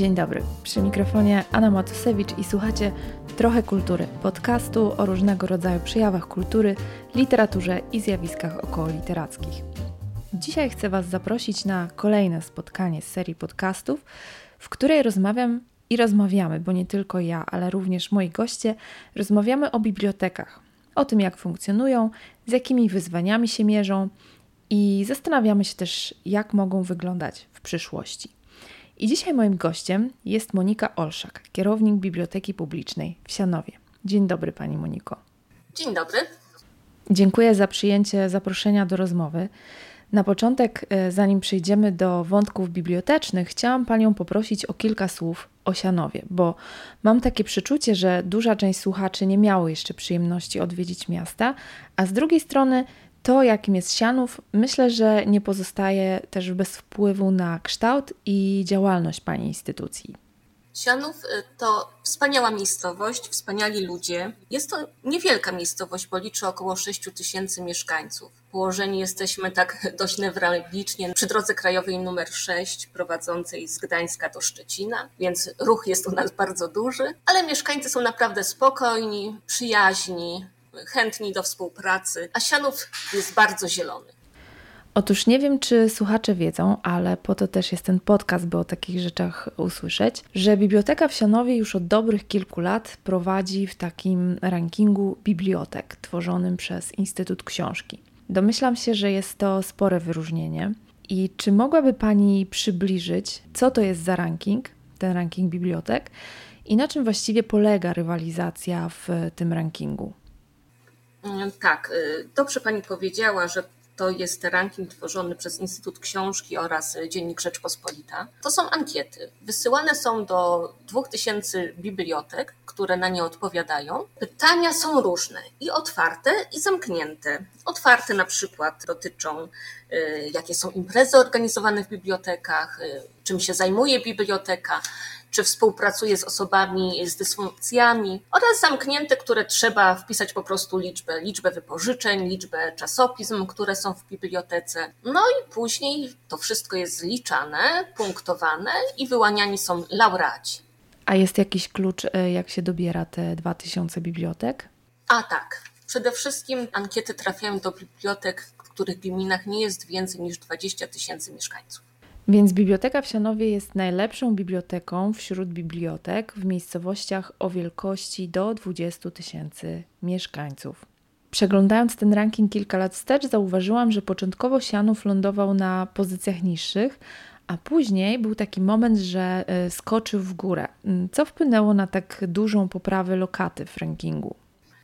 Dzień dobry. Przy mikrofonie Anna Matusewicz i słuchacie Trochę Kultury, podcastu o różnego rodzaju przejawach kultury, literaturze i zjawiskach okołoliterackich. Dzisiaj chcę Was zaprosić na kolejne spotkanie z serii podcastów, w której rozmawiam i rozmawiamy, bo nie tylko ja, ale również moi goście, rozmawiamy o bibliotekach, o tym jak funkcjonują, z jakimi wyzwaniami się mierzą i zastanawiamy się też, jak mogą wyglądać w przyszłości. I dzisiaj moim gościem jest Monika Olszak, kierownik Biblioteki Publicznej w Sianowie. Dzień dobry Pani Moniko. Dzień dobry. Dziękuję za przyjęcie zaproszenia do rozmowy. Na początek, e, zanim przejdziemy do wątków bibliotecznych, chciałam Panią poprosić o kilka słów o Sianowie, bo mam takie przeczucie, że duża część słuchaczy nie miało jeszcze przyjemności odwiedzić miasta, a z drugiej strony to, jakim jest Sianów, myślę, że nie pozostaje też bez wpływu na kształt i działalność Pani instytucji. Sianów y, to wspaniała miejscowość, wspaniali ludzie. Jest to niewielka miejscowość, bo liczy około 6 tysięcy mieszkańców. Położeni jesteśmy tak dość newralgicznie przy drodze krajowej numer 6 prowadzącej z Gdańska do Szczecina, więc ruch jest u nas bardzo duży, ale mieszkańcy są naprawdę spokojni, przyjaźni, chętni do współpracy, a Sianów jest bardzo zielony. Otóż nie wiem, czy słuchacze wiedzą, ale po to też jest ten podcast, by o takich rzeczach usłyszeć, że Biblioteka w Sianowie już od dobrych kilku lat prowadzi w takim rankingu bibliotek tworzonym przez Instytut Książki. Domyślam się, że jest to spore wyróżnienie. I czy mogłaby Pani przybliżyć, co to jest za ranking, ten ranking bibliotek, i na czym właściwie polega rywalizacja w tym rankingu? Mm, tak, y, dobrze Pani powiedziała, że to jest ranking tworzony przez Instytut Książki oraz Dziennik Rzeczpospolita. To są ankiety. Wysyłane są do 2000 bibliotek, które na nie odpowiadają. Pytania są różne i otwarte, i zamknięte. Otwarte na przykład dotyczą, y, jakie są imprezy organizowane w bibliotekach, y, czym się zajmuje biblioteka, czy współpracuje z osobami z dysfunkcjami oraz zamknięte, które trzeba wpisać po prostu liczbę, liczbę wypożyczeń, liczbę czasopism, które są w bibliotece. No i później to wszystko jest zliczane, punktowane i wyłaniani są laureaci. A jest jakiś klucz, e, jak się dobiera te 2000 bibliotek? A tak. Przede wszystkim ankiety trafiają do bibliotek, w których gminach nie jest więcej niż 20 tysięcy mieszkańców. Więc Biblioteka w Sianowie jest najlepszą biblioteką wśród bibliotek w miejscowościach o wielkości do 20 tysięcy mieszkańców. Przeglądając ten ranking kilka lat wstecz, zauważyłam, że początkowo Sianów lądował na pozycjach niższych, a później był taki moment, że e, skoczył w górę. Co wpłynęło na tak dużą poprawę lokaty w rankingu?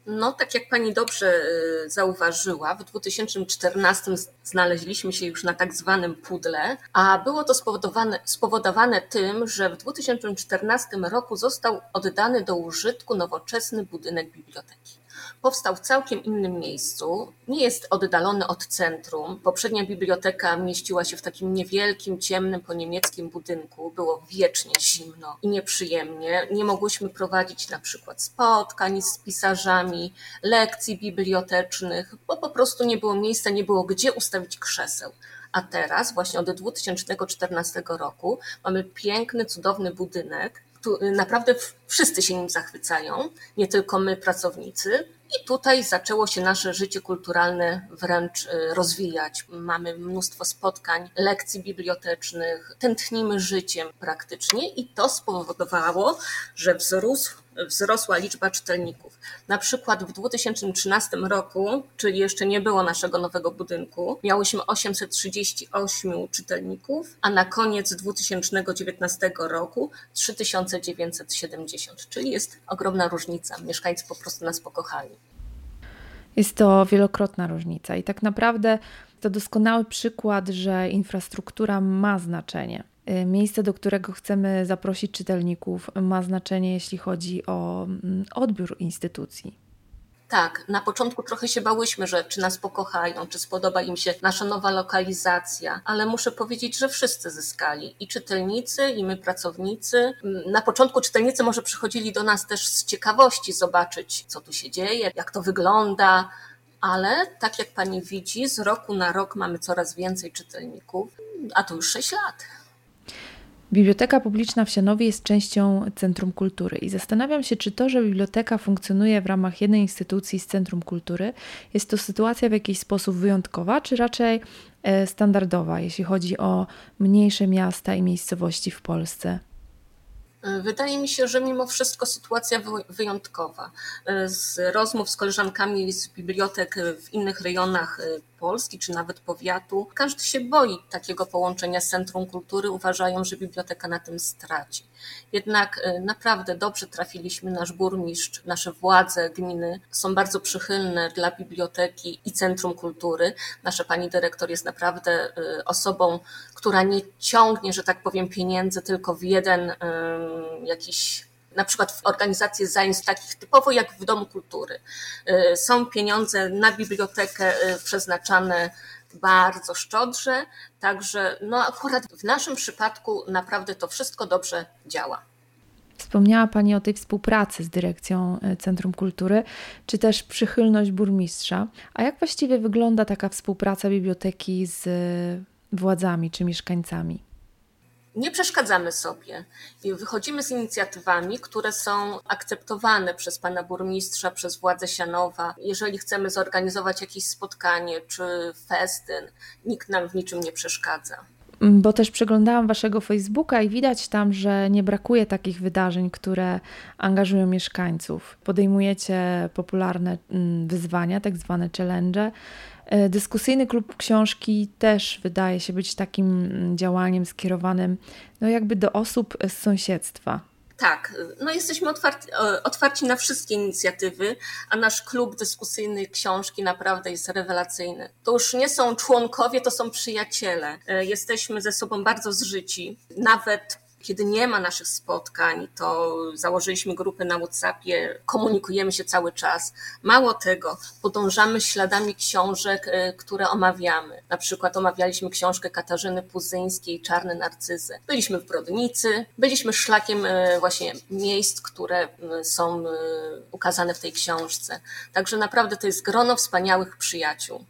No, tak jak pani dobrze y, zauważyła, w 2014 znaleźliśmy się już na tak zwanym pudle, a było to spowodowane, spowodowane tym, że w 2014 roku został oddany do użytku nowoczesny budynek biblioteki powstał w całkiem innym miejscu. Nie jest oddalony od centrum. Poprzednia biblioteka mieściła się w takim niewielkim, ciemnym po niemieckim budynku. Było wiecznie zimno i nieprzyjemnie. Nie mogłyśmy prowadzić na przykład spotkań z pisarzami, lekcji bibliotecznych, bo po prostu nie było miejsca, nie było gdzie ustawić krzeseł. A teraz, właśnie od 2014 roku, mamy piękny, cudowny budynek, naprawdę wszyscy się nim zachwycają, nie tylko my, pracownicy. I tutaj zaczęło się nasze życie kulturalne wręcz y, rozwijać. Mamy mnóstwo spotkań, lekcji bibliotecznych, tętnimy życiem praktycznie i to spowodowało, że wzrósł wzrosła liczba czytelników. Na przykład w 2013 roku, czyli jeszcze nie było naszego nowego budynku, miałyśmy 838 czytelników, a na koniec 2019 roku 3970, czyli jest ogromna różnica. Mieszkańcy po prostu nas pokochali. Jest to wielokrotna różnica i tak naprawdę to doskonały przykład, że infrastruktura ma znaczenie. Y, miejsce, do którego chcemy zaprosić czytelników, ma znaczenie, jeśli chodzi o mm, odbiór instytucji. Tak, na początku trochę się bałyśmy, że czy nas pokochają, czy spodoba im się nasza nowa lokalizacja, ale muszę powiedzieć, że wszyscy zyskali i czytelnicy, i my pracownicy. Mm, na początku czytelnicy może przychodzili do nas też z ciekawości zobaczyć, co tu się dzieje, jak to wygląda, ale tak jak pani widzi, z roku na rok mamy coraz więcej czytelników, a to już 6 lat. Biblioteka Publiczna w Sianowie jest częścią Centrum Kultury i zastanawiam się, czy to, że biblioteka funkcjonuje w ramach jednej instytucji z Centrum Kultury, jest to sytuacja w jakiś sposób wyjątkowa, czy raczej e, standardowa, jeśli chodzi o mniejsze miasta i miejscowości w Polsce. Wydaje mi się, że mimo wszystko sytuacja wyjątkowa. Z rozmów z koleżankami z bibliotek w innych rejonach Polski czy nawet powiatu, każdy się boi takiego połączenia z Centrum Kultury, uważają, że biblioteka na tym straci. Jednak naprawdę dobrze trafiliśmy, nasz burmistrz, nasze władze gminy są bardzo przychylne dla biblioteki i Centrum Kultury. Nasza pani dyrektor jest naprawdę osobą, która nie ciągnie, że tak powiem, pieniędzy tylko w jeden jakiś na przykład w organizacji zajęć takich typowo jak w Domu Kultury. Y, są pieniądze na bibliotekę y, przeznaczane bardzo szczodrze, także no akurat w naszym przypadku naprawdę to wszystko dobrze działa. Wspomniała Pani o tej współpracy z dyrekcją y, Centrum Kultury, czy też przychylność burmistrza. A jak właściwie wygląda taka współpraca biblioteki z władzami czy mieszkańcami? Nie przeszkadzamy sobie. Wychodzimy z inicjatywami, które są akceptowane przez pana burmistrza, przez władze Sianowa. Jeżeli chcemy zorganizować jakieś spotkanie czy festyn, nikt nam w niczym nie przeszkadza. Bo też przeglądałam waszego Facebooka i widać tam, że nie brakuje takich wydarzeń, które angażują mieszkańców. Podejmujecie popularne mm, wyzwania, tak zwane challenge E, dyskusyjny klub książki też wydaje się być takim mm, działaniem skierowanym no jakby do osób z sąsiedztwa. Tak, no jesteśmy otwarci, otwarci na wszystkie inicjatywy, a nasz klub dyskusyjny książki naprawdę jest rewelacyjny. To już nie są członkowie, to są przyjaciele. E, jesteśmy ze sobą bardzo zżyci. Nawet kiedy nie ma naszych spotkań, to założyliśmy grupę na WhatsAppie, komunikujemy się cały czas. Mało tego, podążamy śladami książek, e, które omawiamy. Na przykład omawialiśmy książkę Katarzyny Puzyńskiej, Czarne Narcyzy. Byliśmy w Brodnicy, byliśmy szlakiem e, właśnie miejsc, które są e, ukazane w tej książce. Także naprawdę to jest grono wspaniałych przyjaciół.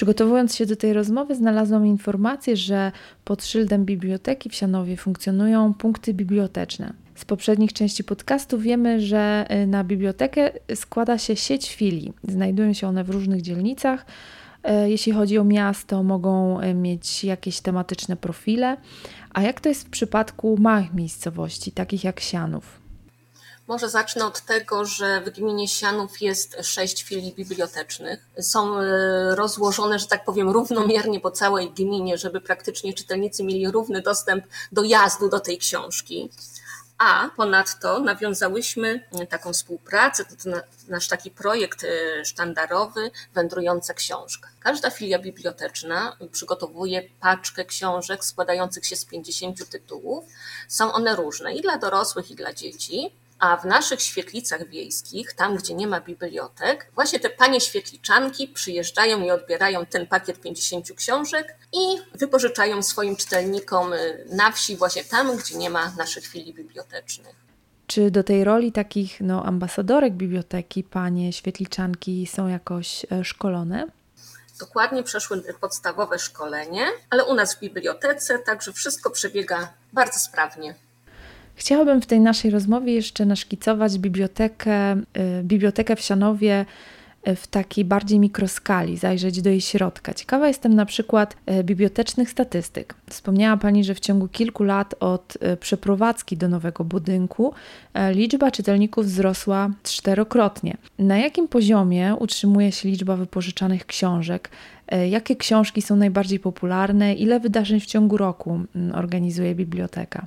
Przygotowując się do tej rozmowy, znalazłam informację, że pod szyldem biblioteki w Sianowie funkcjonują punkty biblioteczne. Z poprzednich części podcastu wiemy, że y, na bibliotekę składa się sieć filii. Znajdują się one w różnych dzielnicach. Y, jeśli chodzi o miasto, mogą y, mieć jakieś tematyczne profile. A jak to jest w przypadku małych miejscowości, takich jak Sianów? Może zacznę od tego, że w gminie Sianów jest sześć filii bibliotecznych. Są e, rozłożone, że tak powiem, równomiernie po całej gminie, żeby praktycznie czytelnicy mieli równy dostęp do jazdu do tej książki. A ponadto nawiązałyśmy taką współpracę, to nasz taki projekt e, sztandarowy Wędrująca Książka. Każda filia biblioteczna przygotowuje paczkę książek składających się z 50 tytułów. Są one różne i dla dorosłych, i dla dzieci. A w naszych świetlicach wiejskich, tam gdzie nie ma bibliotek, właśnie te panie świetliczanki przyjeżdżają i odbierają ten pakiet 50 książek i wypożyczają swoim czytelnikom y, na wsi, właśnie tam, gdzie nie ma naszych filii bibliotecznych. Czy do tej roli takich no, ambasadorek biblioteki panie świetliczanki są jakoś e, szkolone? Dokładnie przeszły podstawowe szkolenie, ale u nas w bibliotece także wszystko przebiega bardzo sprawnie. Chciałabym w tej naszej rozmowie jeszcze naszkicować bibliotekę, y, bibliotekę w Sianowie w takiej bardziej mikroskali, zajrzeć do jej środka. Ciekawa jestem na przykład e, bibliotecznych statystyk. Wspomniała Pani, że w ciągu kilku lat od przeprowadzki do nowego budynku liczba czytelników wzrosła czterokrotnie. Na jakim poziomie utrzymuje się liczba wypożyczanych książek? Jakie książki są najbardziej popularne? Ile wydarzeń w ciągu roku mm, organizuje biblioteka?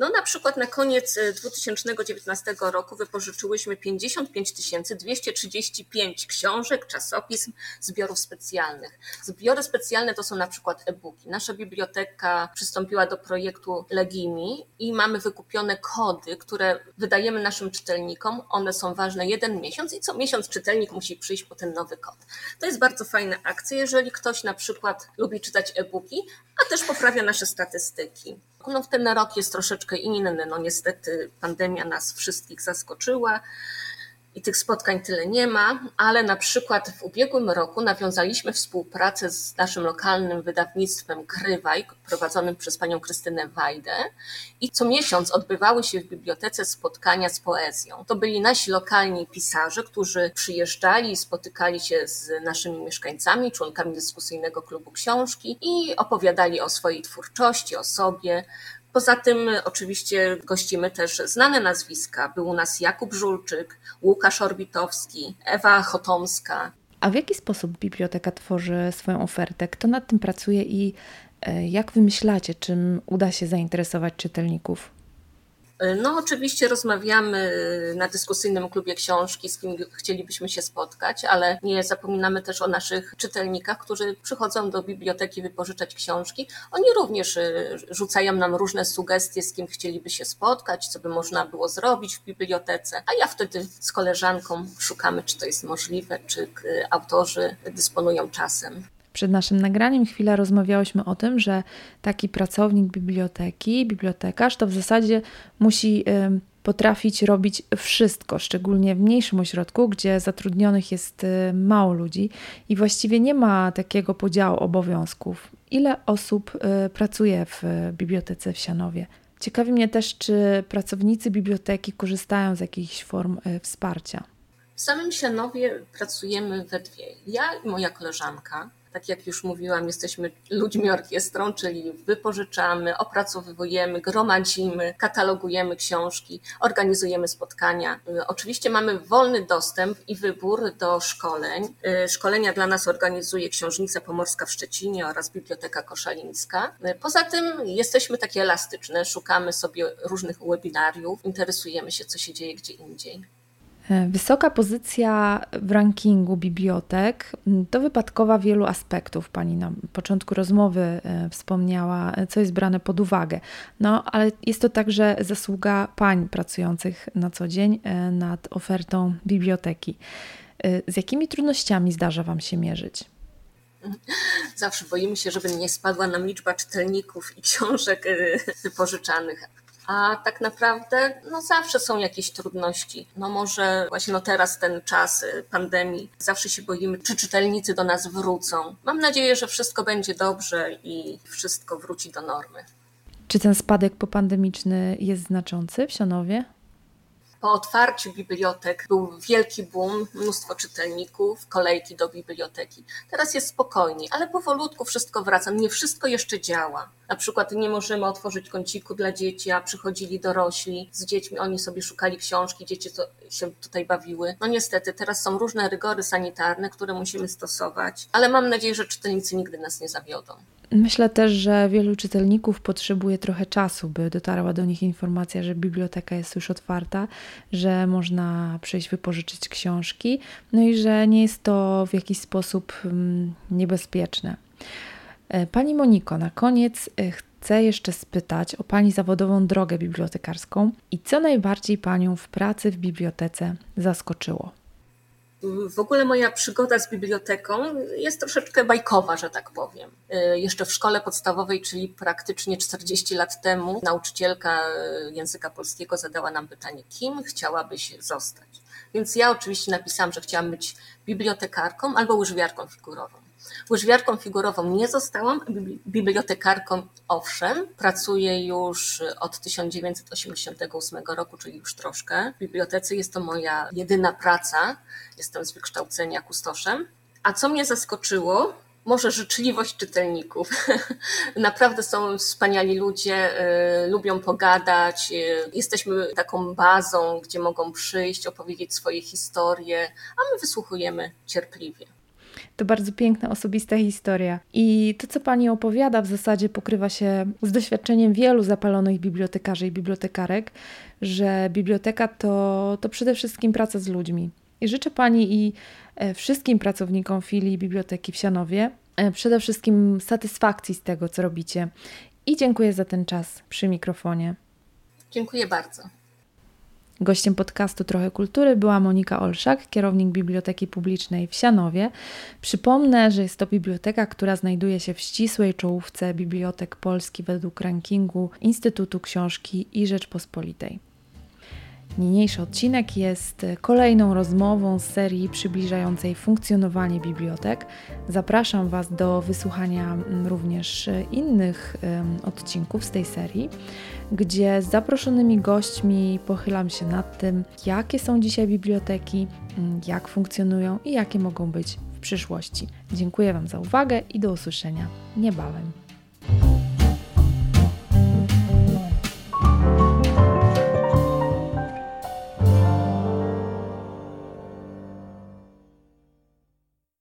No na przykład na koniec 2019 e, roku wypożyczyłyśmy 55 235 książek, czasopism, zbiorów specjalnych. Zbiory specjalne to są na przykład e-booki. Nasza biblioteka przystąpiła do projektu Legimi i mamy wykupione kody, które wydajemy naszym czytelnikom. One są ważne jeden miesiąc i co miesiąc czytelnik musi przyjść po ten nowy kod. To jest bardzo fajna akcja, jeżeli ktoś na przykład lubi czytać e-booki, a też poprawia nasze statystyki. No, ten rok jest troszeczkę inny. No, niestety pandemia nas wszystkich zaskoczyła i tych spotkań tyle nie ma, ale na przykład w ubiegłym roku nawiązaliśmy współpracę z naszym lokalnym wydawnictwem Krywaj, prowadzonym przez panią Krystynę Wajdę i co miesiąc odbywały się w bibliotece spotkania z poezją. To byli nasi lokalni pisarze, którzy przyjeżdżali spotykali się z naszymi mieszkańcami, członkami dyskusyjnego klubu książki i opowiadali o swojej twórczości, o sobie, Poza tym oczywiście gościmy też znane nazwiska. Był u nas Jakub Żulczyk, Łukasz Orbitowski, Ewa Chotomska. A w jaki sposób biblioteka tworzy swoją ofertę? Kto nad tym pracuje i e, jak wymyślacie, czym uda się zainteresować czytelników? No, oczywiście rozmawiamy na dyskusyjnym klubie książki, z kim chcielibyśmy się spotkać, ale nie zapominamy też o naszych czytelnikach, którzy przychodzą do biblioteki wypożyczać książki. Oni również y, rzucają nam różne sugestie, z kim chcieliby się spotkać, co by można było zrobić w bibliotece, a ja wtedy z koleżanką szukamy, czy to jest możliwe, czy y, autorzy dysponują czasem. Przed naszym nagraniem chwilę rozmawiałyśmy o tym, że taki pracownik biblioteki, bibliotekarz, to w zasadzie musi potrafić robić wszystko, szczególnie w mniejszym ośrodku, gdzie zatrudnionych jest y, mało ludzi i właściwie nie ma takiego podziału obowiązków. Ile osób y, pracuje w bibliotece w Sianowie? Ciekawi mnie też, czy pracownicy biblioteki korzystają z jakichś form y, wsparcia. W samym Sianowie pracujemy we dwie. Ja i moja koleżanka. Tak jak już mówiłam, jesteśmy ludźmi orkiestrą, czyli wypożyczamy, opracowujemy, gromadzimy, katalogujemy książki, organizujemy spotkania. Oczywiście mamy wolny dostęp i wybór do szkoleń. Szkolenia dla nas organizuje Książnica Pomorska w Szczecinie oraz Biblioteka Koszalińska. Poza tym jesteśmy takie elastyczne, szukamy sobie różnych webinariów, interesujemy się, co się dzieje gdzie indziej. E, wysoka pozycja w rankingu bibliotek to wypadkowa wielu aspektów. Pani na początku rozmowy e, wspomniała, e, co jest brane pod uwagę. No, ale jest to także zasługa pań pracujących na co dzień nad ofertą biblioteki. Z jakimi trudnościami zdarza Wam się mierzyć? Zawsze boimy się, żeby nie spadła nam liczba czytelników i książek wypożyczanych a tak naprawdę no zawsze są jakieś trudności. No może właśnie no teraz ten czas y, pandemii, zawsze się boimy, czy czytelnicy do nas wrócą. Mam nadzieję, że wszystko będzie dobrze i wszystko wróci do normy. Czy ten spadek popandemiczny jest znaczący w Sianowie? Po otwarciu bibliotek był wielki boom, mnóstwo czytelników, kolejki do biblioteki. Teraz jest spokojniej, ale powolutku wszystko wraca. Nie wszystko jeszcze działa. Na przykład nie możemy otworzyć kąciku dla dzieci, a przychodzili dorośli z dziećmi, oni sobie szukali książki, dzieci się tutaj bawiły. No niestety, teraz są różne rygory sanitarne, które musimy stosować, ale mam nadzieję, że czytelnicy nigdy nas nie zawiodą. Myślę też, że wielu czytelników potrzebuje trochę czasu, by dotarła do nich informacja, że biblioteka jest już otwarta, że można przyjść wypożyczyć książki, no i że nie jest to w jakiś sposób mm, niebezpieczne. E, pani Moniko, na koniec e, chcę jeszcze spytać o Pani zawodową drogę bibliotekarską i co najbardziej Panią w pracy w bibliotece zaskoczyło. W ogóle moja przygoda z biblioteką jest troszeczkę bajkowa, że tak powiem. Y, jeszcze w szkole podstawowej, czyli praktycznie 40 lat temu, nauczycielka y, języka polskiego zadała nam pytanie, kim chciałabyś zostać? Więc ja oczywiście napisałam, że chciałam być bibliotekarką albo łyżwiarką figurową. Łyżwiarką figurową nie zostałam, bibliotekarką owszem. Pracuję już od 1988 roku, czyli już troszkę. W bibliotece jest to moja jedyna praca. Jestem z wykształcenia kustoszem. A co mnie zaskoczyło, może życzliwość czytelników. Naprawdę są wspaniali ludzie, y, lubią pogadać. Y, jesteśmy taką bazą, gdzie mogą przyjść, opowiedzieć swoje historie, a my wysłuchujemy cierpliwie. To bardzo piękna, osobista historia. I to, co Pani opowiada, w zasadzie pokrywa się z doświadczeniem wielu zapalonych bibliotekarzy i bibliotekarek, że biblioteka to, to przede wszystkim praca z ludźmi. I życzę Pani i e, wszystkim pracownikom filii Biblioteki w Sianowie e, przede wszystkim satysfakcji z tego, co robicie. I dziękuję za ten czas przy mikrofonie. Dziękuję bardzo. Gościem podcastu Trochę Kultury była Monika Olszak, kierownik Biblioteki Publicznej w Sianowie. Przypomnę, że jest to biblioteka, która znajduje się w ścisłej czołówce bibliotek Polski według rankingu Instytutu Książki i Rzeczpospolitej. Niniejszy odcinek jest kolejną rozmową z serii przybliżającej funkcjonowanie bibliotek. Zapraszam Was do wysłuchania również innych odcinków z tej serii, gdzie z zaproszonymi gośćmi pochylam się nad tym, jakie są dzisiaj biblioteki, jak funkcjonują i jakie mogą być w przyszłości. Dziękuję Wam za uwagę i do usłyszenia niebawem.